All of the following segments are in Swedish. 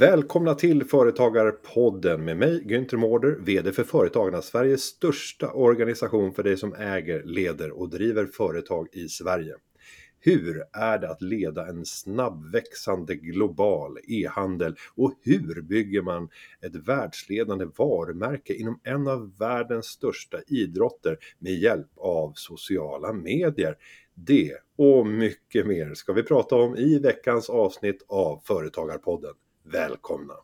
Välkomna till Företagarpodden med mig Günther Mårder, VD för Företagarna, Sveriges största organisation för dig som äger, leder och driver företag i Sverige. Hur är det att leda en snabbväxande global e-handel och hur bygger man ett världsledande varumärke inom en av världens största idrotter med hjälp av sociala medier? Det och mycket mer ska vi prata om i veckans avsnitt av Företagarpodden. Välkomna!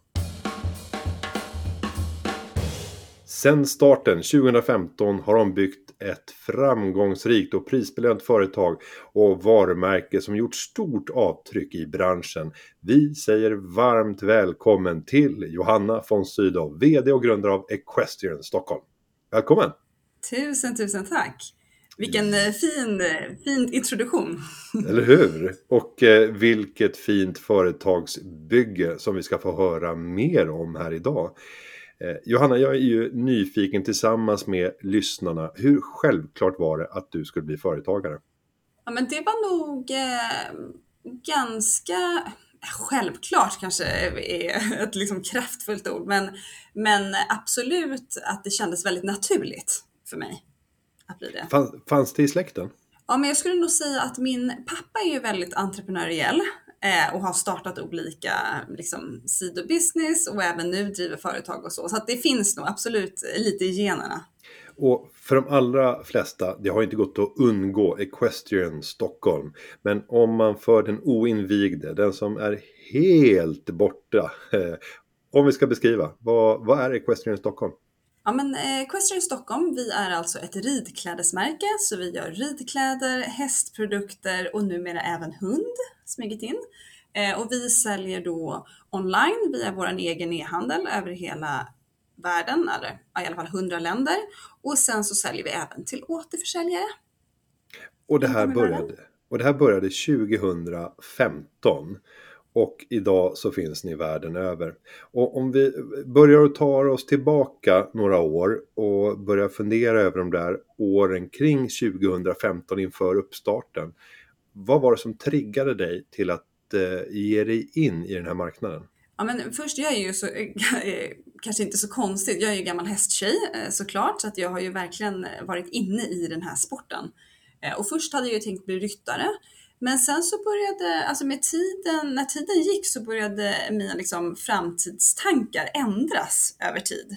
Sedan starten 2015 har de byggt ett framgångsrikt och prisbelönt företag och varumärke som gjort stort avtryck i branschen. Vi säger varmt välkommen till Johanna von Sydow, VD och grundare av Equestrian Stockholm. Välkommen! Tusen, tusen tack! Vilken eh, fin, eh, fin introduktion. Eller hur? Och eh, vilket fint företagsbygge som vi ska få höra mer om här idag. Eh, Johanna, jag är ju nyfiken tillsammans med lyssnarna. Hur självklart var det att du skulle bli företagare? Ja, men det var nog eh, ganska självklart kanske är ett liksom kraftfullt ord, men, men absolut att det kändes väldigt naturligt för mig att bli det. Fanns, fanns det i släkten? Ja, men jag skulle nog säga att min pappa är ju väldigt entreprenöriell eh, och har startat olika liksom, sidobusiness och även nu driver företag och så. Så att det finns nog absolut lite i generna. Och för de allra flesta, det har inte gått att undgå Equestrian Stockholm. Men om man för den oinvigde, den som är helt borta. Eh, om vi ska beskriva, vad, vad är Equestrian Stockholm? Ja men eh, Equestrian Stockholm, vi är alltså ett ridklädesmärke så vi gör ridkläder, hästprodukter och numera även hund, smugit in. Eh, och vi säljer då online via vår egen e-handel över hela världen, eller i alla fall 100 länder. Och sen så säljer vi även till återförsäljare. Och det här började, och det här började 2015. Och idag så finns ni världen över. Och om vi börjar att ta oss tillbaka några år och börjar fundera över de där åren kring 2015 inför uppstarten. Vad var det som triggade dig till att eh, ge dig in i den här marknaden? Ja, men först, jag är ju så, kanske inte så konstigt, jag är ju gammal hästtjej eh, såklart, så att jag har ju verkligen eh, varit inne i den här sporten. Eh, och först hade jag ju tänkt bli ryttare, men sen så började, alltså med tiden, när tiden gick så började mina liksom framtidstankar ändras över tid.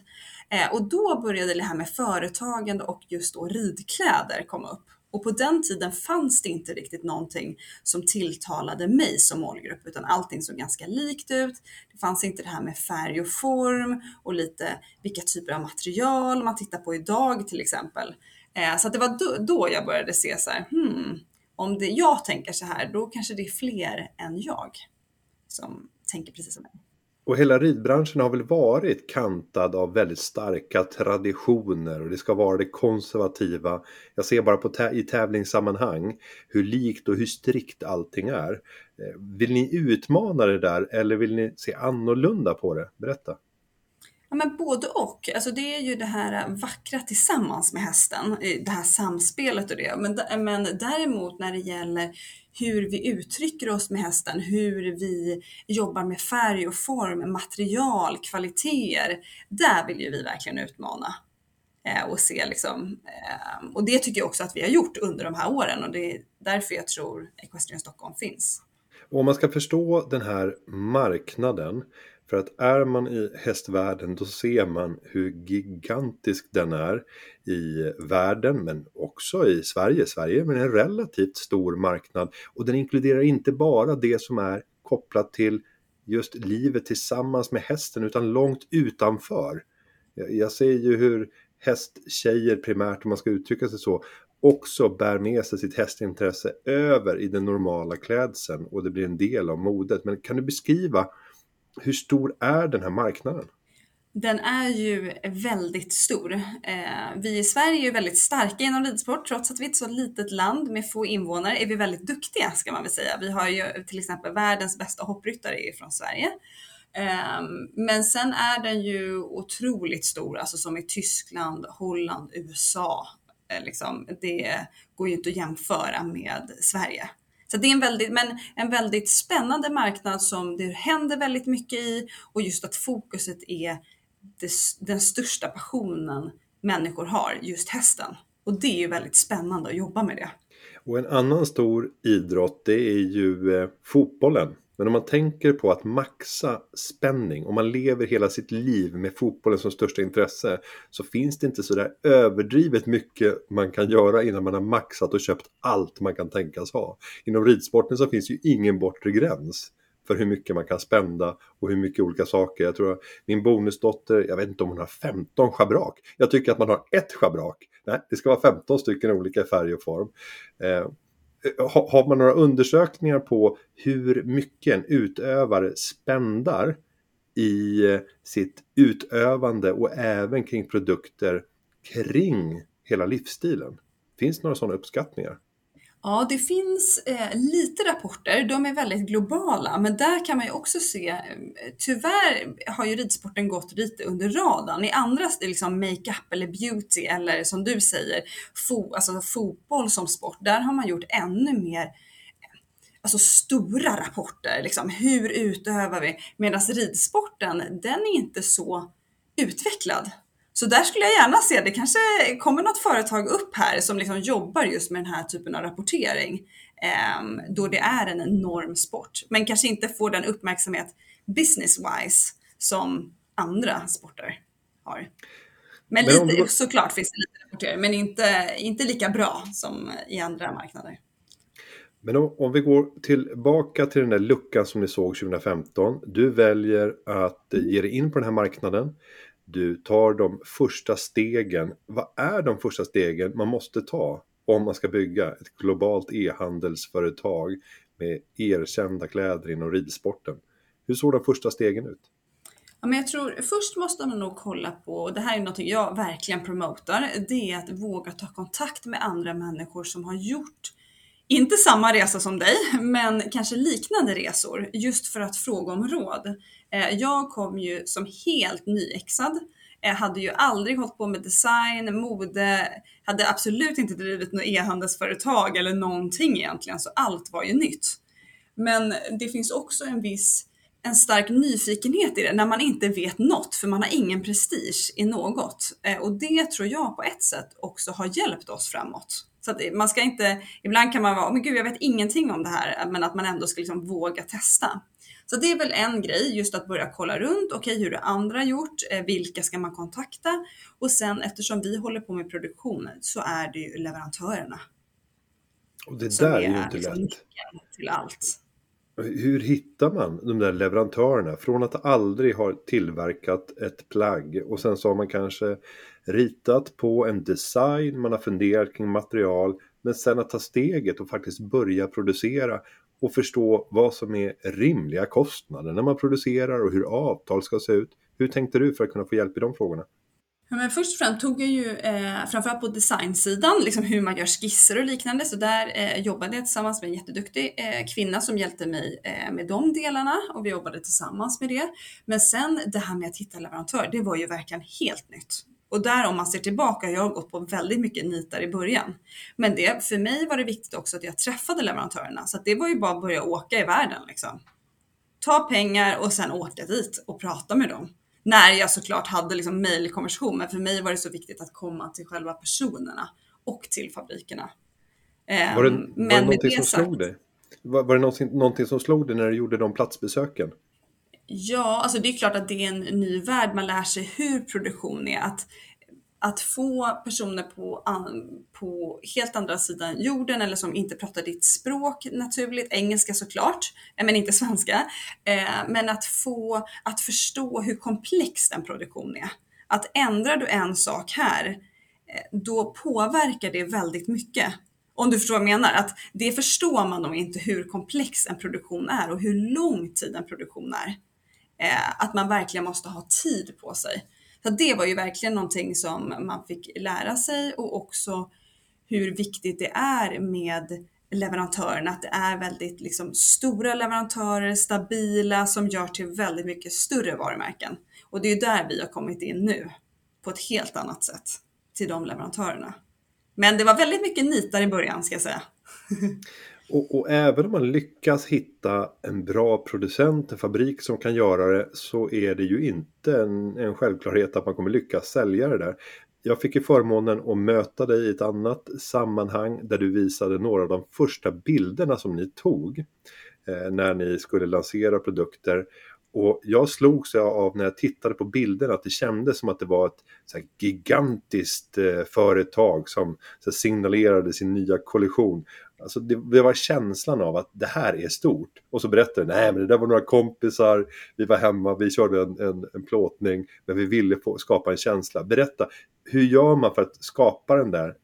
Eh, och då började det här med företagande och just då ridkläder komma upp. Och på den tiden fanns det inte riktigt någonting som tilltalade mig som målgrupp, utan allting såg ganska likt ut. Det fanns inte det här med färg och form och lite vilka typer av material man tittar på idag till exempel. Eh, så det var då, jag började se så här, hmm, om det, jag tänker så här, då kanske det är fler än jag som tänker precis som mig. Och hela ridbranschen har väl varit kantad av väldigt starka traditioner och det ska vara det konservativa. Jag ser bara på i tävlingssammanhang hur likt och hur strikt allting är. Eh, vill ni utmana det där eller vill ni se annorlunda på det? Berätta. Ja, men både och. Alltså det är ju det här vackra tillsammans med hästen, eh, det här samspelet och det. Men, men däremot när det gäller hur vi uttrycker oss med hästen, hur vi jobbar med färg och form, material, kvaliteter. Där vill ju vi verkligen utmana eh, och se liksom. Eh, och det tycker jag också att vi har gjort under de här åren och det är därför jag tror Equestrian Stockholm finns. Och om man ska förstå den här marknaden för att är man i hästvärlden då ser man hur gigantisk den är i världen men också i Sverige. Sverige är en relativt stor marknad och den inkluderar inte bara det som är kopplat till just livet tillsammans med hästen utan långt utanför. Jag ser ju hur hästtjejer primärt om man ska uttrycka sig så också bär med sig sitt hästintresse över i den normala klädseln och det blir en del av modet. Men kan du beskriva hur stor är den här marknaden? Den är ju väldigt stor. Eh, vi i Sverige är väldigt starka inom ridsport. Trots att vi är ett så litet land med få invånare är vi väldigt duktiga ska man väl säga. Vi har ju till exempel världens bästa hoppryttare från Sverige. Ehm, men sen är den ju otroligt stor, alltså som i Tyskland, Holland, USA. Eh, liksom, det går ju inte att jämföra med Sverige. Så det är en väldigt, men en väldigt spännande marknad som det händer väldigt mycket i och just att fokuset är det, den största passionen människor har, just hästen. Och det är ju väldigt spännande att jobba med det. Och en annan stor idrott det är ju eh, fotbollen. Men om man tänker på att maxa spänning, om man lever hela sitt liv med fotbollen som största intresse, så finns det inte sådär överdrivet mycket man kan göra innan man har maxat och köpt allt man kan tänkas ha. Inom ridsporten så finns ju ingen bortre gräns för hur mycket man kan spända och hur mycket olika saker. Jag tror att min bonusdotter, jag vet inte om hon har 15 schabrak. Jag tycker att man har ett schabrak. Nej, det ska vara 15 stycken olika färg och form. Eh, Eh, har man några undersökningar på hur mycket en utövare spändar i eh, sitt utövande och även kring produkter kring hela livsstilen? Finns det några sådana uppskattningar? Ja, det finns eh, lite rapporter. De är väldigt globala, men där kan man ju också se. Eh, tyvärr har ju ridsporten gått lite under radarn. I andra, liksom makeup eller beauty eller som du säger, fo, alltså fotboll som sport, där har man gjort ännu mer alltså stora rapporter. Liksom, hur utövar vi? Medan ridsporten, den är inte så utvecklad. Så där skulle jag gärna se, det kanske kommer något företag upp här som liksom jobbar just med den här typen av rapportering. Eh, då det är en enorm sport, men kanske inte får den uppmärksamhet business-wise som andra sporter har. Men, men lite, du... såklart finns det lite rapportering, men inte, inte lika bra som i andra marknader. Men om, om, vi går tillbaka till den där luckan som ni såg 2015. Du väljer att ge dig in på den här marknaden. Du tar de första stegen. Vad är de första stegen man måste ta om man ska bygga ett globalt e-handelsföretag med erkända kläder inom ridsporten? Hur såg de första stegen ut? Ja, men jag tror först måste man nog kolla på, och det här är något jag verkligen promotar, det är att våga ta kontakt med andra människor som har gjort inte samma resa som dig, men kanske liknande resor just för att fråga om råd. Eh, jag kom ju som helt nyexad, eh, hade ju aldrig hållit på med design, mode, hade absolut inte drivit något e-handelsföretag eller någonting egentligen, så allt var ju nytt. Men det finns också en viss en stark nyfikenhet i det när man inte vet något, för man har ingen prestige i något. Eh, och det tror jag på ett sätt också har hjälpt oss framåt. Så att man ska inte, ibland kan man vara, men gud jag vet ingenting om det här, men att man ändå ska liksom våga testa. Så det är väl en grej, just att börja kolla runt. Okej, okay, hur har andra gjort? Eh, vilka ska man kontakta? Och sen eftersom vi håller på med produktion så är det ju leverantörerna. Och det där är ju inte liksom lätt. till allt. Hur hittar man de där leverantörerna? Från att aldrig ha tillverkat ett plagg och sen så har man kanske ritat på en design, man har funderat kring material, men sen att ta steget och faktiskt börja producera och förstå vad som är rimliga kostnader när man producerar och hur avtal ska se ut. Hur tänkte du för att kunna få hjälp i de frågorna? Ja, men först och främst tog jag ju eh, framförallt på designsidan, liksom hur man gör skisser och liknande. Så där eh, jobbade jag tillsammans med en jätteduktig eh, kvinna som hjälpte mig eh, med de delarna och vi jobbade tillsammans med det. Men sen det här med att hitta leverantör, det var ju verkligen helt nytt. Och där om man ser tillbaka, jag har gått på väldigt mycket nitar i början. Men det, för mig var det viktigt också att jag träffade leverantörerna. Så det var ju bara att börja åka i världen liksom. Ta pengar och sen åka dit och prata med dem. När jag såklart hade liksom mejlkonversation, men för mig var det så viktigt att komma till själva personerna och till fabrikerna. Var det, var det någonting som sagt, slog dig? Var, var det någonting, någonting som slog dig när du gjorde de platsbesöken? Ja, alltså det är klart att det är en ny värld. Man lär sig hur produktion är. Att, att få personer på, på helt andra sidan jorden eller som inte pratar ditt språk naturligt, engelska såklart, eh, men inte svenska. Eh, men att få att förstå hur komplex en produktion är. Att ändrar du en sak här, eh, då påverkar det väldigt mycket. Om du förstår vad jag menar? Att det förstår man nog inte hur komplex en produktion är och hur lång tid en produktion är eh, att man verkligen måste ha tid på sig. Så det var ju verkligen någonting som man fick lära sig och också hur viktigt det är med leverantörerna, att det är väldigt liksom, stora leverantörer, stabila, som gör till väldigt mycket större varumärken. Och det är där vi har kommit in nu på ett helt annat sätt till de leverantörerna. Men det var väldigt mycket nitar i början ska jag säga. Och, och, även om man lyckas hitta en bra producent, en fabrik som kan göra det, så är det ju inte en, en självklarhet att man kommer lyckas sälja det där. Jag fick ju förmånen att möta dig i ett annat sammanhang där du visade några av de första bilderna som ni tog eh, när ni skulle lansera produkter. Och jag slogs av när jag tittade på bilderna att det kändes som att det var ett här, gigantiskt eh, företag som här, signalerade sin nya kollektion. Alltså det, det, var känslan av att det här är stort. Och så berättade nej men det där var några kompisar, vi var hemma, vi körde en, en, en plåtning, men vi ville få, skapa en känsla. Berätta, hur gör man för att skapa den där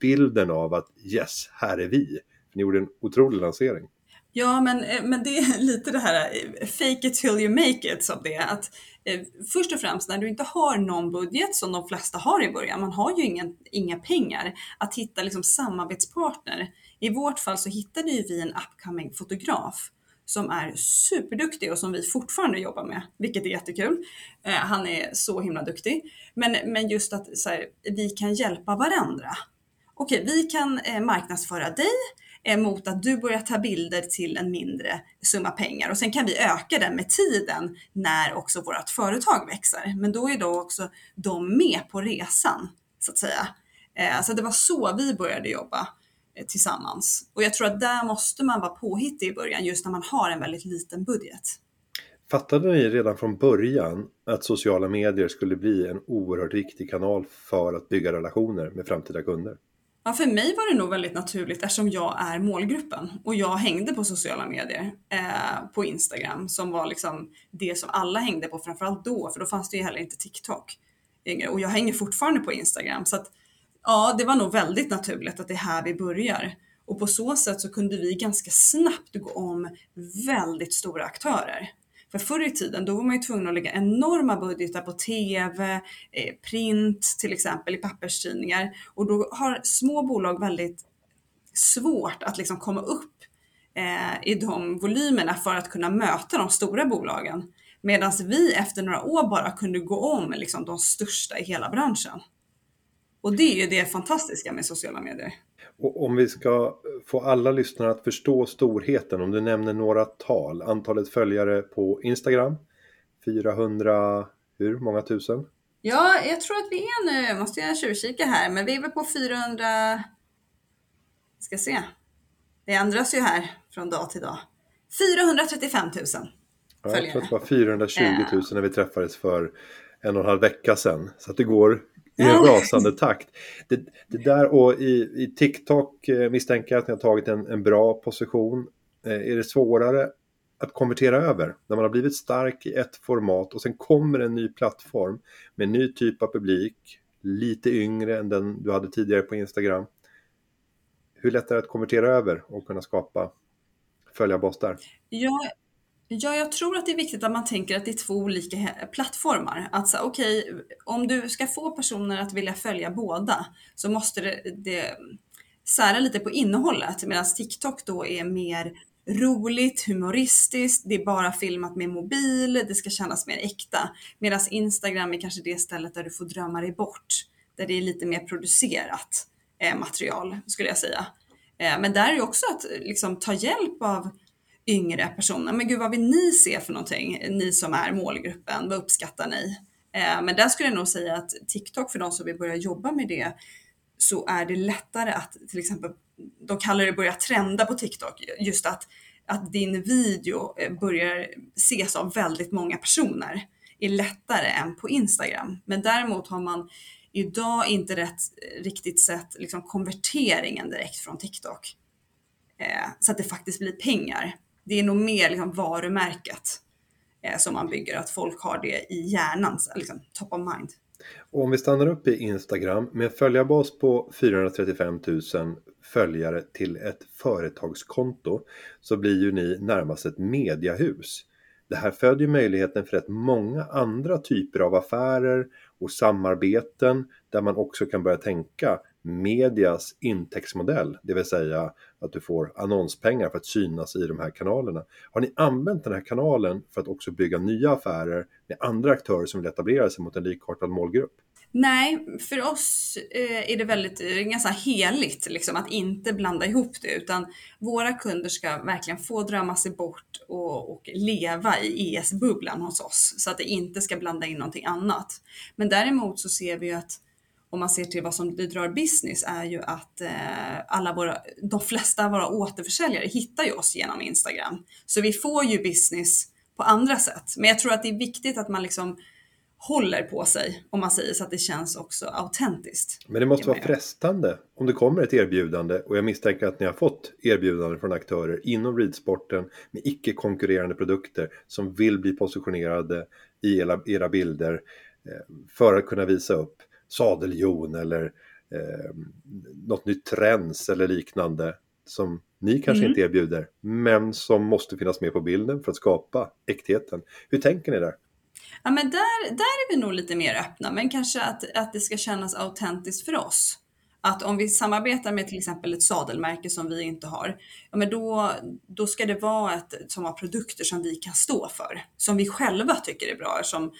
bilden av att yes, här är vi? Ni gjorde en otrolig lansering. Ja, men, eh, men det är lite det här eh, fake it till you make it som det är. Att, eh, först och främst när du inte har någon budget som de flesta har i början, man har ju ingen, inga pengar, att hitta liksom samarbetspartner. I vårt fall så hittade ju vi en upcoming fotograf som är superduktig och som vi fortfarande jobbar med, vilket är jättekul. Eh, han är så himla duktig. Men, men just att här, vi kan hjälpa varandra. Okej, vi kan eh, marknadsföra dig eh, mot att du börjar ta bilder till en mindre summa pengar och sen kan vi öka den med tiden när också vårt företag växer. Men då är då också de med på resan så att säga. Eh, så det var så vi började jobba. Tillsammans. Och jag tror att där måste man vara påhittig i början just när man har en väldigt liten budget. Fattade ni redan från början att sociala medier skulle bli en oerhört viktig kanal för att bygga relationer med framtida kunder? Ja, för mig var det nog väldigt naturligt eftersom jag är målgruppen och jag hängde på sociala medier eh, på Instagram som var liksom det som alla hängde på, framförallt då, för då fanns det ju heller inte TikTok. Och jag hänger fortfarande på Instagram så att ja, det var nog väldigt naturligt att det är här vi börjar. Och på så sätt så kunde vi ganska snabbt gå om väldigt stora aktörer. För förr i tiden, då var man ju tvungen att lägga enorma budgetar på TV, eh, print till exempel i papperstidningar. Och då har små bolag väldigt svårt att liksom komma upp eh, i de volymerna för att kunna möta de stora bolagen. Medan vi efter några år bara kunde gå om liksom, de största i hela branschen. Och det är ju det fantastiska med sociala medier. Och om vi ska få alla lyssnare att förstå storheten, om du nämner några tal, antalet följare på Instagram, 400, hur många tusen? Ja, jag tror att vi är nu, måste jag tjuvkika här, men vi är väl på 400, ska se, det ändras ju här från dag till dag. 435 000 följare. Ja, jag tror att det var 420 000 när vi träffades för en och en halv vecka sedan. Så att det går i en rasande takt. Det, det, där och i, i TikTok eh, misstänker jag att ni har tagit en, en bra position. Eh, är det svårare att konvertera över när man har blivit stark i ett format och sen kommer en ny plattform med en ny typ av publik, lite yngre än den du hade tidigare på Instagram. Hur lätt är det att konvertera över och kunna skapa följarbas där? Ja, Ja, jag tror att det är viktigt att man tänker att det är två olika plattformar. Att säga, okej, okay, om du ska få personer att vilja följa båda så måste det, det sära lite på innehållet medan TikTok då är mer roligt, humoristiskt, det är bara filmat med mobil, det ska kännas mer äkta. Medan Instagram är kanske det stället där du får drömma dig bort, där det är lite mer producerat eh, material skulle jag säga. Eh, men där är det också att liksom, ta hjälp av yngre personer. Men gud, vad vill ni se för någonting? Ni som är målgruppen, vad uppskattar ni? Eh, men där skulle jag nog säga att TikTok för de som vill börja jobba med det så är det lättare att till exempel, de kallar det börja trenda på TikTok, just att, att din video eh, börjar ses av väldigt många personer är lättare än på Instagram. Men däremot har man idag inte rätt, eh, riktigt sett liksom konverteringen direkt från TikTok. Eh, så att det faktiskt blir pengar det är nog mer liksom varumärket eh, som man bygger, att folk har det i hjärnan, liksom top of mind. Och om vi stannar upp i Instagram med följarbas på 435 000 följare till ett företagskonto så blir ju ni närmast ett mediahus. Det här föder möjligheten för rätt många andra typer av affärer och samarbeten där man också kan börja tänka medias intäktsmodell, det vill säga att du får annonspengar för att synas i de här kanalerna. Har ni använt den här kanalen för att också bygga nya affärer med andra aktörer som vill etablera sig mot en likartad målgrupp? Nej, för oss eh, är det väldigt ganska heligt liksom, att inte blanda ihop det, utan våra kunder ska verkligen få drömma sig bort och, och leva i ES-bubblan hos oss, så att det inte ska blanda in någonting annat. Men däremot så ser vi ju att om man ser till vad som det drar business är ju att eh, alla våra, de flesta av våra återförsäljare hittar ju oss genom Instagram. Så vi får ju business på andra sätt. Men jag tror att det är viktigt att man liksom håller på sig, om man säger så att det känns också autentiskt. Men det måste vara frestande om det kommer ett erbjudande och jag misstänker att ni har fått erbjudanden från aktörer inom ridsporten med icke konkurrerande produkter som vill bli positionerade i era, era bilder eh, för att kunna visa upp sadeljon eller eh, något nytt trends eller liknande som ni kanske mm. inte erbjuder men som måste finnas med på bilden för att skapa äktheten. Hur tänker ni där? Ja, men där, där är vi nog lite mer öppna, men kanske att, att det ska kännas autentiskt för oss. Att om vi samarbetar med till exempel ett sadelmärke som vi inte har, ja, men då, då ska det vara ett, som har produkter som vi kan stå för, som vi själva tycker är bra. Som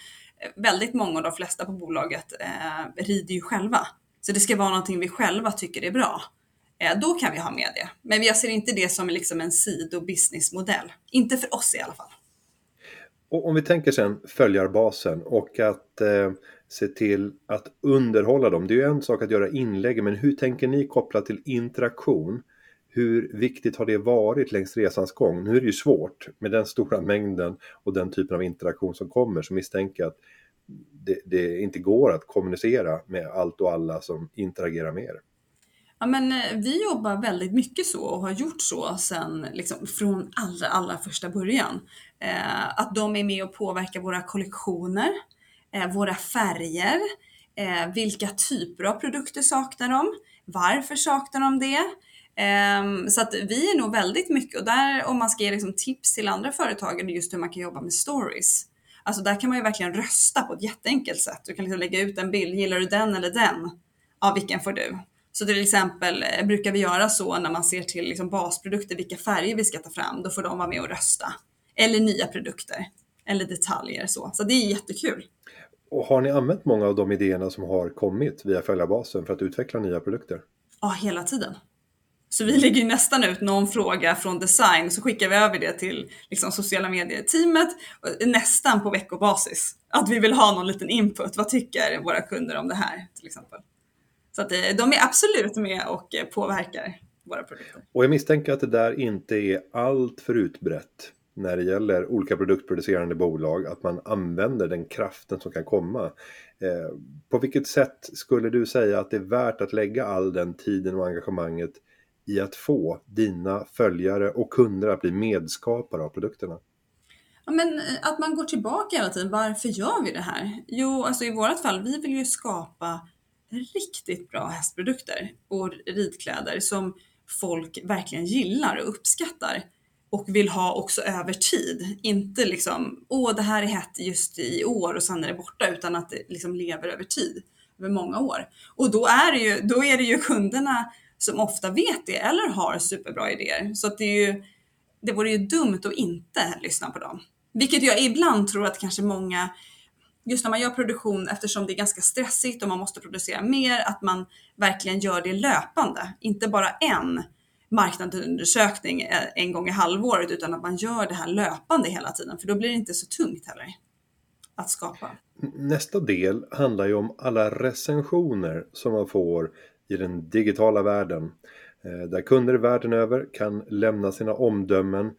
väldigt många och de flesta på bolaget eh, rider ju själva. Så det ska vara någonting vi själva tycker är bra. Eh, då kan vi ha med det. Men jag ser inte det som liksom en sido-businessmodell. Inte för oss i alla fall. Och om vi tänker sen följarbasen och att eh, se till att underhålla dem. Det är ju en sak att göra inlägg, men hur tänker ni kopplat till interaktion? Hur viktigt har det varit längs resans gång? Nu är det ju svårt med den stora mängden och den typen av interaktion som kommer, så misstänker jag att det, det inte går att kommunicera med allt och alla som interagerar med er. Ja, men eh, vi jobbar väldigt mycket så och har gjort så sedan liksom, från allra, allra första början. Eh, att de är med och påverkar våra kollektioner, eh, våra färger, eh, vilka typer av produkter saknar de? Varför saknar de det? Ehm, så att vi är nog väldigt mycket och där om man ska ge liksom tips till andra företag just hur man kan jobba med stories. Alltså där kan man ju verkligen rösta på ett jätteenkelt sätt. Du kan liksom lägga ut en bild, gillar du den eller den? Ja, vilken får du? Så till exempel eh, brukar vi göra så när man ser till liksom basprodukter, vilka färger vi ska ta fram, då får de vara med och rösta. Eller nya produkter, eller detaljer så. Så det är jättekul. Och har ni använt många av de idéerna som har kommit via följarbasen för att utveckla nya produkter? Ja, hela tiden. Så vi lägger nästan ut någon fråga från design så skickar vi över det till liksom, sociala medier-teamet eh, nästan på veckobasis. Att vi vill ha någon liten input. Vad tycker våra kunder om det här till exempel? Så att eh, de är absolut med och eh, påverkar våra produkter. Och jag misstänker att det där inte är allt för utbrett när det gäller olika produktproducerande bolag, att man använder den kraften som kan komma. Eh, på vilket sätt skulle du säga att det är värt att lägga all den tiden och engagemanget i att få dina följare och kunder att bli medskapare av produkterna? Ja, men eh, att man går tillbaka hela tiden. Varför gör vi det här? Jo, alltså i vårt fall, vi vill ju skapa riktigt bra hästprodukter och ridkläder som folk verkligen gillar och uppskattar och vill ha också över tid. Inte liksom, åh det här är hett just i år och sen är det borta, utan att det liksom lever över tid, över många år. Och då är det ju, då är det ju kunderna som ofta vet det eller har superbra idéer. Så att det är ju, det vore ju dumt att inte lyssna på dem. Vilket jag ibland tror att kanske många just när man gör produktion, eftersom det är ganska stressigt och man måste producera mer, att man verkligen gör det löpande. Inte bara en marknadsundersökning eh, en gång i halvåret, utan att man gör det här löpande hela tiden, för då blir det inte så tungt heller att skapa. Nästa del handlar ju om alla recensioner som man får i den digitala världen. Eh, där kunder världen över kan lämna sina omdömen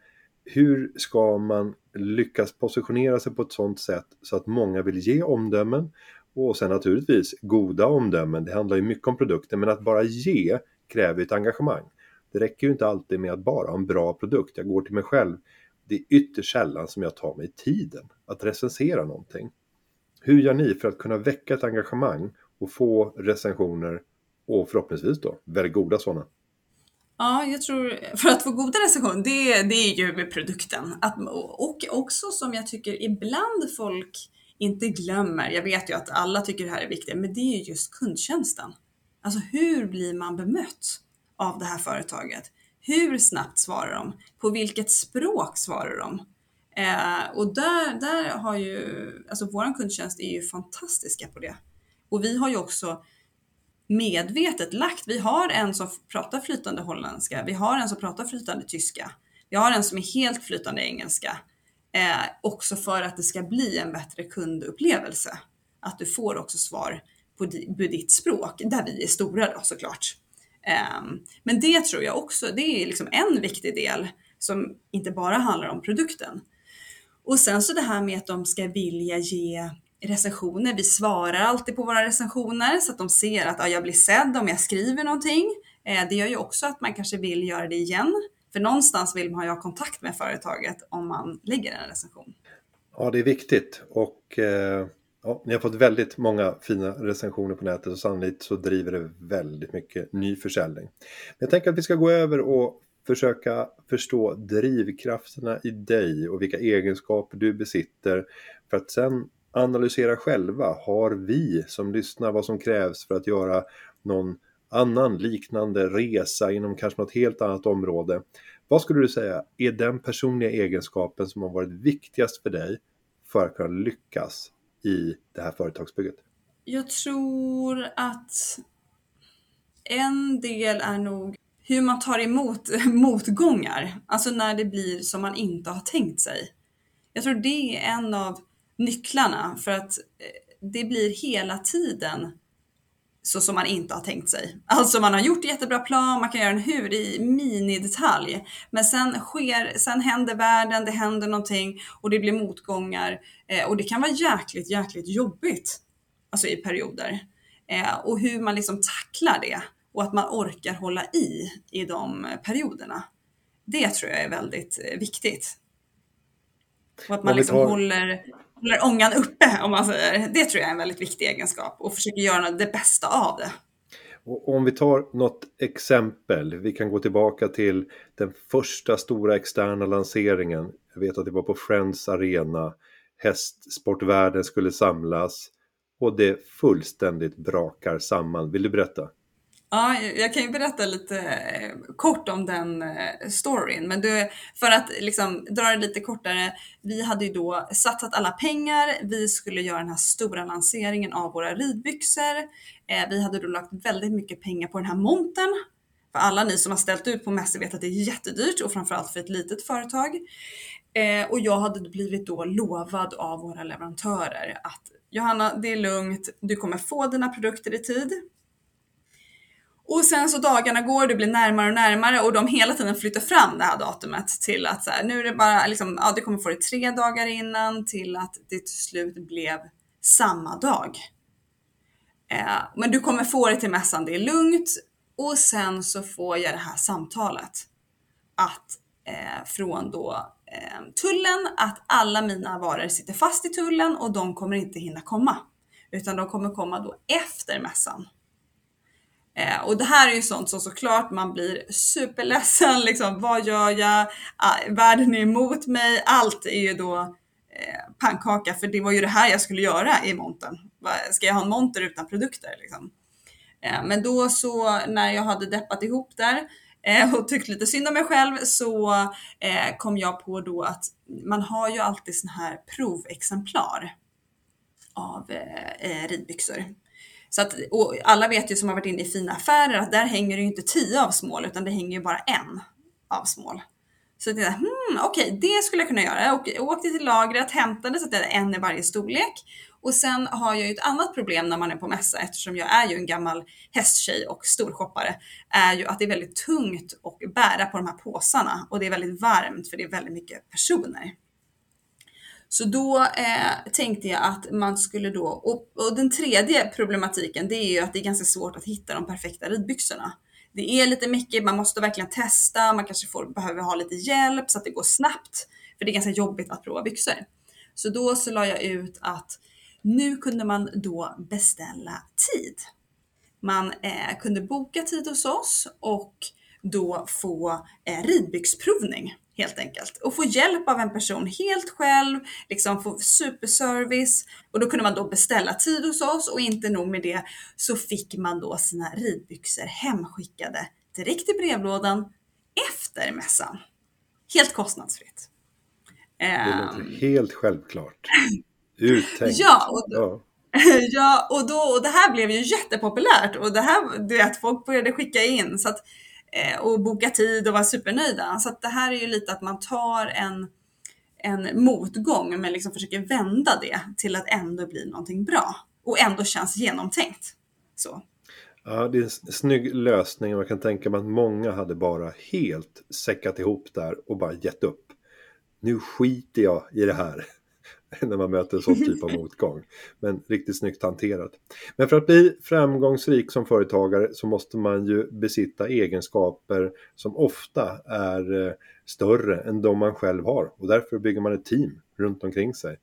hur ska man lyckas positionera sig på ett sådant sätt så att många vill ge omdömen och sen naturligtvis goda omdömen. Det handlar ju mycket om produkten men att bara ge kräver ett engagemang. Det räcker ju inte alltid med att bara ha en bra produkt. Jag går till mig själv. Det är ytterst sällan som jag tar mig tiden att recensera någonting. Hur gör ni för att kunna väcka ett engagemang och få recensioner och förhoppningsvis då väldigt goda sådana? Ja, jag tror för att få goda recensioner, det, det är ju med produkten. Att, och också som jag tycker ibland folk inte glömmer, jag vet ju att alla tycker det här är viktigt, men det är just kundtjänsten. Alltså hur blir man bemött av det här företaget? Hur snabbt svarar de? På vilket språk svarar de? Eh, och där, där har ju, alltså vår kundtjänst är ju fantastiska på det. Och vi har ju också medvetet lagt, vi har en som pratar flytande holländska, vi har en som pratar flytande tyska, vi har en som är helt flytande engelska. Eh, också för att det ska bli en bättre kundupplevelse. Att du får också svar på, på ditt språk, där vi är stora då såklart. Eh, men det tror jag också, det är liksom en viktig del som inte bara handlar om produkten. Och sen så det här med att de ska vilja ge recensioner. Vi svarar alltid på våra recensioner så att de ser att ja, jag blir sedd om jag skriver någonting. Eh, det gör ju också att man kanske vill göra det igen. För någonstans vill man ju ha kontakt med företaget om man lägger en recension. Ja, det är viktigt och eh, ja, ni har fått väldigt många fina recensioner på nätet och sannolikt så driver det väldigt mycket ny försäljning. Men jag tänker att vi ska gå över och försöka förstå drivkrafterna i dig och vilka egenskaper du besitter för att sen analysera själva. Har vi som lyssnar vad som krävs för att göra någon annan liknande resa inom kanske något helt annat område? Vad skulle du säga är den personliga egenskapen som har varit viktigast för dig för att kunna lyckas i det här företagsbygget? Jag tror att en del är nog hur man tar emot motgångar, alltså när det blir som man inte har tänkt sig. Jag tror det är en av nycklarna för att eh, det blir hela tiden så som man inte har tänkt sig. Alltså man har gjort jättebra plan, man kan göra en hur i minidetalj. Men sen sker, sen händer världen, det händer någonting och det blir motgångar. Eh, och det kan vara jäkligt, jäkligt jobbigt. Alltså i perioder. Eh, och hur man liksom tacklar det och att man orkar hålla i i de perioderna. Det tror jag är väldigt eh, viktigt. Och att man liksom tar... håller, håller ångan uppe om man säger. Det tror jag är en väldigt viktig egenskap och försöker göra det bästa av det. Och om vi tar något exempel, vi kan gå tillbaka till den första stora externa lanseringen. Jag vet att det var på Friends Arena. Hästsportvärlden skulle samlas och det fullständigt brakar samman. Vill du berätta? Ja, jag kan ju berätta lite eh, kort om den eh, storyn, men du, för att liksom dra det lite kortare. Vi hade ju då satsat alla pengar. Vi skulle göra den här stora lanseringen av våra ridbyxor. Eh, vi hade då lagt väldigt mycket pengar på den här montern. För alla ni som har ställt ut på mässor vet att det är jättedyrt och framförallt för ett litet företag. Och jag hade blivit då lovad av våra leverantörer att Johanna, det är lugnt. Du kommer få dina produkter i tid. Och sen så dagarna går, det blir närmare och närmare och de hela tiden flyttar fram det här datumet till att så här, nu är det bara liksom, ja du kommer få det tre dagar innan till att det till slut blev samma dag. Eh, men du kommer få det till mässan, det är lugnt. Och sen så får jag det här samtalet att eh, från då eh, tullen att alla mina varor sitter fast i tullen och de kommer inte hinna komma. Utan de kommer komma då efter mässan. Eh, och det här är ju sånt som såklart man blir superledsen. Liksom, vad gör jag? Ah, världen är emot mig. Allt är ju då eh, pannkaka, för det var ju det här jag skulle göra i montern. Ska jag ha en monter utan produkter? Liksom? Eh, men då så när jag hade deppat ihop där eh, och tyckt lite synd om mig själv så eh, kom jag på då att man har ju alltid såna här provexemplar av eh, eh ridbyxor. Så att, och alla vet ju som har varit inne i fina affärer att där hänger det ju inte tio avsmål utan det hänger ju bara en avsmål. Så jag tänkte, hmm, okej, okay, det skulle jag kunna göra. Jag åkte till lagret, hämtade så att det är en i varje storlek. Och sen har jag ju ett annat problem när man är på mässa eftersom jag är ju en gammal hästtjej och storshoppare. Är ju att det är väldigt tungt att bära på de här påsarna och det är väldigt varmt för det är väldigt mycket personer. Så då eh, tänkte jag att man skulle då, och, och, den tredje problematiken det är ju att det är ganska svårt att hitta de perfekta ridbyxorna. Det är lite mycket, man måste verkligen testa, man kanske får, behöver ha lite hjälp så att det går snabbt. För det är ganska jobbigt att prova byxor. Så då så la jag ut att nu kunde man då beställa tid. Man eh, kunde boka tid hos oss och då få eh, ridbyxprovning helt enkelt. Och få hjälp av en person helt själv, liksom få superservice. Och då kunde man då beställa tid hos oss och inte nog med det så fick man då sina ridbyxor hemskickade direkt i brevlådan efter mässan. Helt kostnadsfritt. Det låter ehm. helt självklart. Uttänkt. Ja, och då, ja. och, då, och det här blev ju jättepopulärt och det här, du vet, folk började skicka in så att, Eh, och boka tid och vara supernöjda. Så att det här är ju lite att man tar en, en motgång men liksom försöker vända det till att ändå bli någonting bra och ändå känns genomtänkt. Så. Ja, det är en snygg lösning och jag kan tänka mig att många hade bara helt säckat ihop där och bara gett upp. Nu skiter jag i det här. när man möter en sån typ av motgång. Men riktigt snyggt hanterat. Men för att bli framgångsrik som företagare så måste man ju besitta egenskaper som ofta är eh, större än de man själv har. Och därför bygger man ett team runt omkring sig.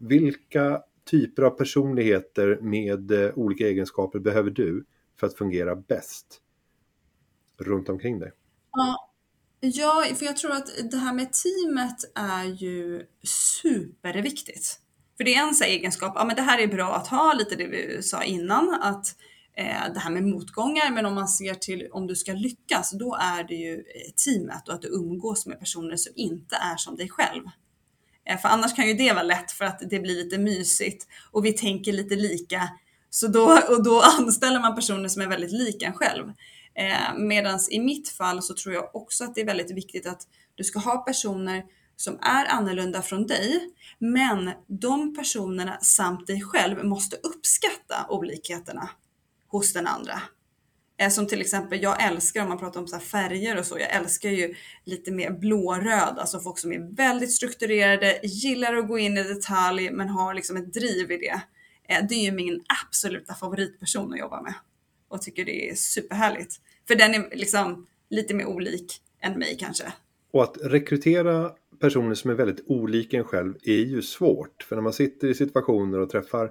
Vilka typer av personligheter med eh, olika egenskaper behöver du för att fungera bäst runt omkring dig? Ja, Ja, för jag tror att det här med teamet är ju superviktigt. För det är en sån egenskap, ja men det här är bra att ha, lite det vi sa innan, att eh, det här med motgångar, men om man ser till om du ska lyckas, då är det ju eh, teamet och att du umgås med personer som inte är som dig själv. Eh, för annars kan ju det vara lätt för att det blir lite mysigt och vi tänker lite lika. Så då, och då anställer man personer som är väldigt lika en själv. Eh, Medan i mitt fall så tror jag också att det är väldigt viktigt att du ska ha personer som är annorlunda från dig, men de personerna samt dig själv måste uppskatta olikheterna hos den andra. Eh, som till exempel, jag älskar om man pratar om så färger och så, jag älskar ju lite mer blåröd, alltså folk som är väldigt strukturerade, gillar att gå in i detalj men har liksom ett driv i det. Eh, det är ju min absoluta favoritperson att jobba med och tycker det är superhärligt. För den är liksom lite mer olik än mig kanske. Och att rekrytera personer som är väldigt olika en själv är ju svårt. För när man sitter i situationer och träffar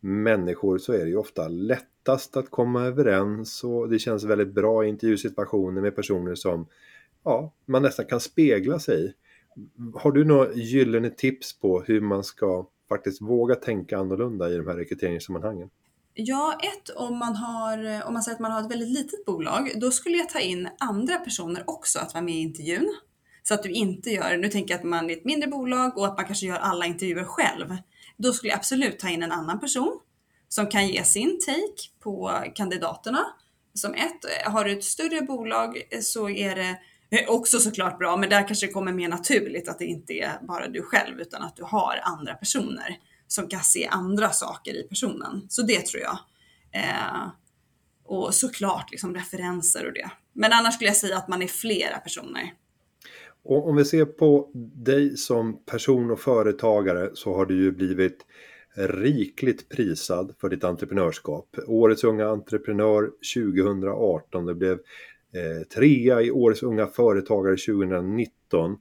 människor så är det ju ofta lättast att komma överens och det känns väldigt bra i intervjusituationer med personer som ja, man nästan kan spegla sig i. Har du några gyllene tips på hur man ska faktiskt våga tänka annorlunda i de här rekryteringssammanhangen? Ja, ett om man har, eh, om man säger att man har ett väldigt litet bolag, då skulle jag ta in andra personer också att vara med i intervjun. Så att du inte gör, nu tänker jag att man är ett mindre bolag och att man kanske gör alla intervjuer själv. Då skulle jag absolut ta in en annan person som kan ge sin take på kandidaterna. Som ett, eh, har du ett större bolag eh, så är det också såklart bra, men där kanske det kommer mer naturligt att det inte är bara du själv utan att du har andra personer som kan se andra saker i personen. Så det tror jag. Eh, och såklart liksom referenser och det. Men annars skulle jag säga att man är flera personer. Och om vi ser på dig som person och företagare så har du ju blivit rikligt prisad för ditt entreprenörskap. Årets unga entreprenör 2018, det blev eh, trea i Årets unga företagare 2019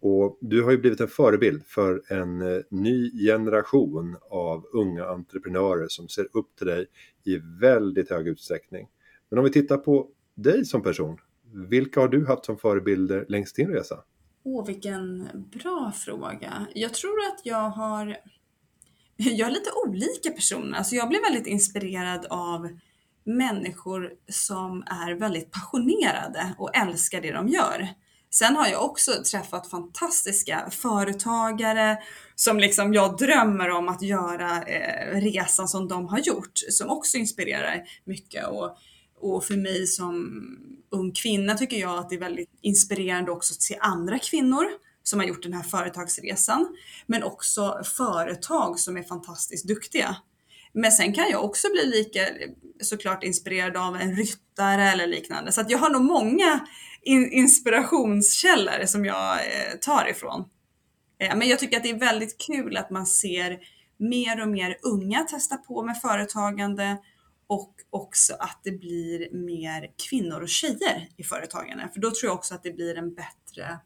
och du har ju blivit en förebild för en eh, ny generation av unga entreprenörer som ser upp till dig i väldigt hög utsträckning. Men om vi tittar på dig som person, vilka har du haft som förebilder längs din resa? Åh, vilken bra fråga. Jag tror att jag har jag är lite olika personer. Alltså jag blir väldigt inspirerad av människor som är väldigt passionerade och älskar det de gör. Sen har jag också träffat fantastiska företagare som liksom jag drömmer om att göra eh, resan som de har gjort, som också inspirerar mycket. Och, och för mig som ung kvinna tycker jag att det är väldigt inspirerande också att se andra kvinnor som har gjort den här företagsresan, men också företag som är fantastiskt duktiga. Men sen kan jag också bli lika såklart inspirerad av en ryttare eller liknande. Så att jag har nog många in inspirationskällor som jag eh, tar ifrån. Eh, men jag tycker att det är väldigt kul att man ser mer och mer unga testa på med företagande och också att det blir mer kvinnor och tjejer i företagande. För då tror jag också att det blir en bättre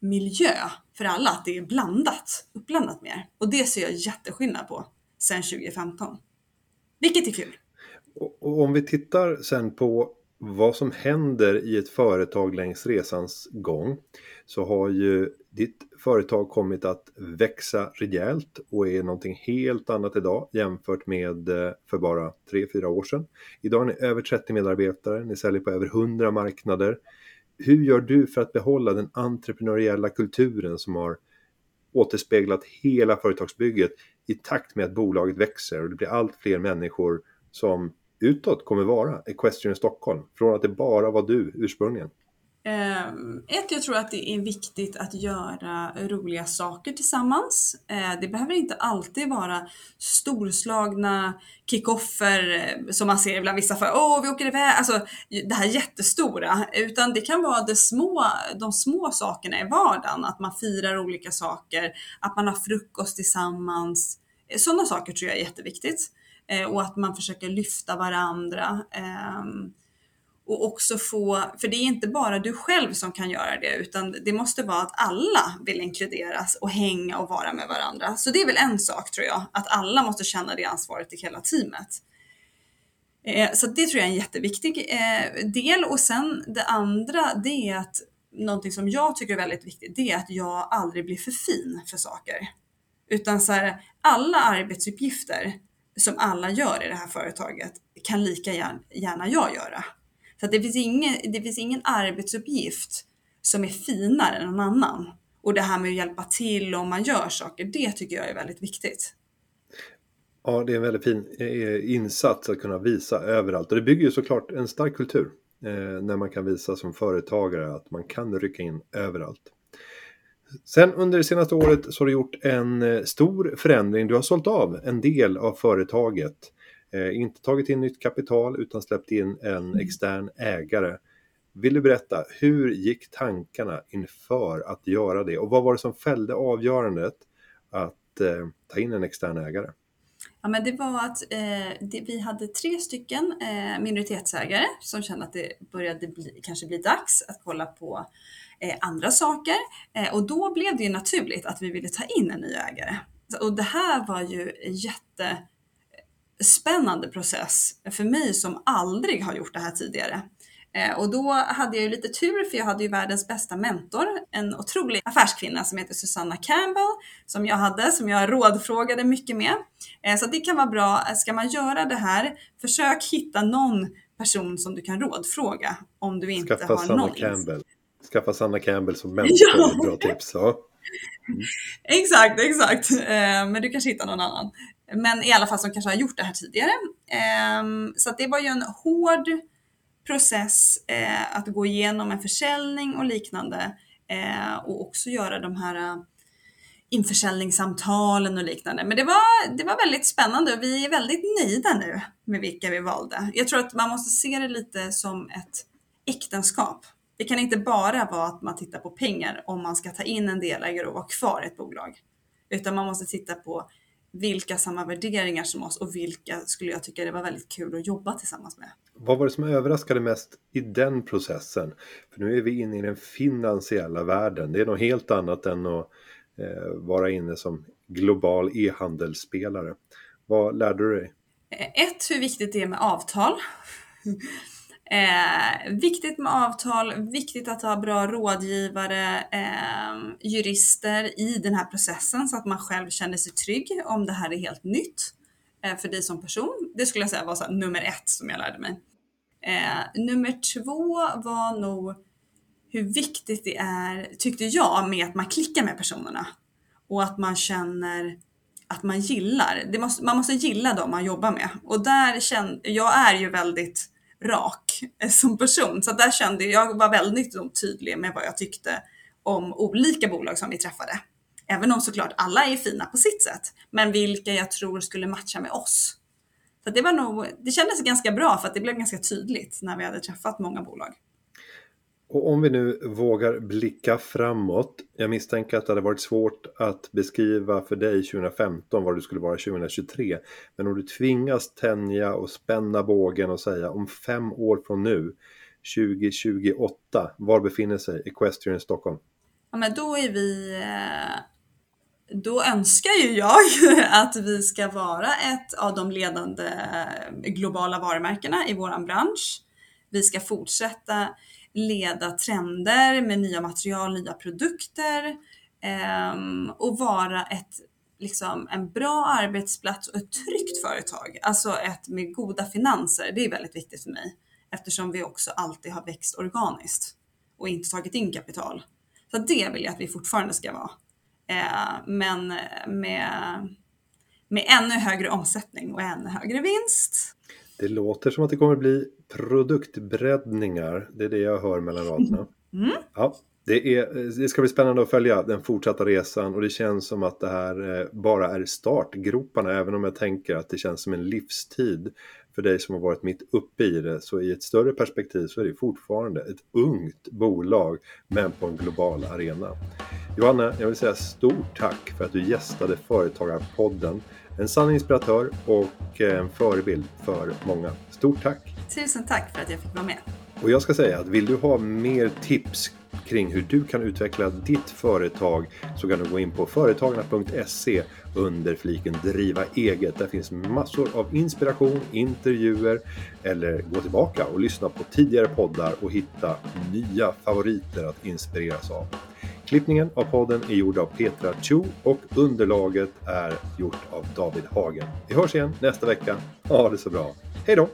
miljö för alla, att det är blandat, uppblandat mer. Och det ser jag jätteskillnad på sedan 2015. Vilket är kul. Och om vi tittar sen på vad som händer i ett företag längs resans gång så har ju ditt företag kommit att växa rejält och är någonting helt annat idag jämfört med eh, för bara 3-4 år sedan. Idag är ni över 30 medarbetare, ni säljer på över 100 marknader. Hur gör du för att behålla den entreprenöriella kulturen som har återspeglat hela företagsbygget i takt med att bolaget växer och det blir allt fler människor som utåt kommer vara Equestrian Stockholm? Från att det bara var du ursprungligen. Ehm, ett, jag tror att det är viktigt att göra roliga saker tillsammans. Ehm, det behöver inte alltid vara storslagna kickoffer eh, som man ser ibland vissa för. Åh, vi åker iväg. Alltså det här jättestora. Utan det kan vara det små, de små sakerna i vardagen. Att man firar olika saker, att man har frukost tillsammans. Sådana saker tror jag är jätteviktigt. Eh, och att man försöker lyfta varandra. Ehm, och också få, för det är inte bara du själv som kan göra det, utan det måste vara att alla vill inkluderas och hänga och vara med varandra. Så det är väl en sak tror jag, att alla måste känna det ansvaret i hela teamet. Eh, så det tror jag är en jätteviktig eh, del och sen det andra, det är att någonting som jag tycker är väldigt viktigt, det är att jag aldrig blir för fin för saker. Utan så här, alla arbetsuppgifter som alla gör i det här företaget kan lika gärna jag göra. Så det, finns ingen, det finns ingen arbetsuppgift som är finare än någon annan. Och det här med att hjälpa till om man gör saker, det tycker jag är väldigt viktigt. Ja, det är en väldigt fin eh, insats att kunna visa överallt. Och det bygger ju såklart en stark kultur eh, när man kan visa som företagare att man kan rycka in överallt. Sen under det senaste året så har du gjort en eh, stor förändring. Du har sålt av en del av företaget Eh, inte tagit in nytt kapital utan släppt in en mm. extern ägare. Vill du berätta, hur gick tankarna inför att göra det och vad var det som fällde avgörandet att eh, ta in en extern ägare? Ja, men det var att eh, det, vi hade tre stycken eh, minoritetsägare som kände att det började bli, kanske bli dags att kolla på eh, andra saker. Eh, och då blev det ju naturligt att vi ville ta in en ny ägare. Och det här var ju jätte eh, spännande process för mig som aldrig har gjort det här tidigare. Eh, och då hade jag ju lite tur för jag hade ju världens bästa mentor, en otrolig affärskvinna som heter Susanna Campbell, som jag hade, som jag rådfrågade mycket med. Eh, så det kan vara bra, ska man göra det här, försök hitta någon person som du kan rådfråga om du inte Skaffa har Sanna någon Campbell. Skaffa Sanna Campbell som mentor, ja. bra tips. Ja. Mm. exakt, exakt. Eh, men du kanske hittar någon annan. Men i alla fall som kanske har gjort det här tidigare. Ehm, så det var ju en hård process eh, att gå igenom en försäljning och liknande eh, och också göra de här eh, införsäljningssamtalen och liknande. Men det var, det var väldigt spännande och vi är väldigt nöjda nu med vilka vi valde. Jag tror att man måste se det lite som ett äktenskap. Det kan inte bara vara att man tittar på pengar om man ska ta in en delägare och vara kvar i ett bolag. Utan man måste titta på vilka samma värderingar som oss och vilka skulle jag tycka det var väldigt kul att jobba tillsammans med. Vad var det som överraskade mest i den processen? För nu är vi inne i den finansiella världen. Det är något helt annat än att eh, vara inne som global e-handelsspelare. Vad lärde du dig? Eh, ett, hur viktigt det är med avtal. Eh, viktigt med avtal, viktigt att ha bra rådgivare, eh, jurister i den här processen så att man själv känner sig trygg om det här är helt nytt eh, för dig som person. Det skulle jag säga var så nummer ett som jag lärde mig. Eh, nummer två var nog hur viktigt det är, tyckte jag, med att man klickar med personerna och att man känner att man gillar. Måste, man måste gilla dem man jobbar med och där känner jag är ju väldigt rak eh, som person. Så där kände jag, jag var väldigt tydlig med vad jag tyckte om olika bolag som vi träffade. Även om såklart alla är fina på sitt sätt, men vilka jag tror skulle matcha med oss. Så det var nog, det kändes ganska bra för att det blev ganska tydligt när vi hade träffat många bolag. Och om vi nu vågar blicka framåt. Jag misstänker att det hade varit svårt att beskriva för dig 2015 vad du skulle vara 2023. Men om du tvingas tänja och spänna bågen och säga om fem år från nu, 2028, var befinner sig Equestrian Stockholm? Ja men då är vi eh, då önskar ju jag att vi ska vara ett av de ledande eh, globala varumärkena i våran bransch. Vi ska fortsätta leda trender med nya material, nya produkter eh, och vara ett, liksom, en bra arbetsplats och ett tryggt företag. Alltså ett med goda finanser. Det är väldigt viktigt för mig eftersom vi också alltid har växt organiskt och inte tagit in kapital. Så det vill jag att vi fortfarande ska vara. Eh, men med, med ännu högre omsättning och ännu högre vinst. Det låter som att det kommer bli produktbreddningar. Det är det jag hör mellan raderna. Mm. Ja, det, är, det ska bli spännande att följa den fortsatta resan och det känns som att det här eh, bara är startgroparna även om jag tänker att det känns som en livstid för dig som har varit mitt uppe i det. Så i ett större perspektiv så är det fortfarande ett ungt bolag men på en global arena. Johanna, jag vill säga stort tack för att du gästade Företagarpodden. En sann inspiratör och en förebild för många. Stort tack! Tusen tack för att jag fick vara med. Och jag ska säga att vill du ha mer tips kring hur du kan utveckla ditt företag så kan du gå in på företagarna.se under fliken driva eget. Där finns massor av inspiration, intervjuer eller gå tillbaka och lyssna på tidigare poddar och hitta nya favoriter att inspireras av. Klippningen av podden är gjord av Petra Chu och underlaget är gjort av David Hagen. Vi hörs igen nästa vecka. Ha det så bra. Hej då!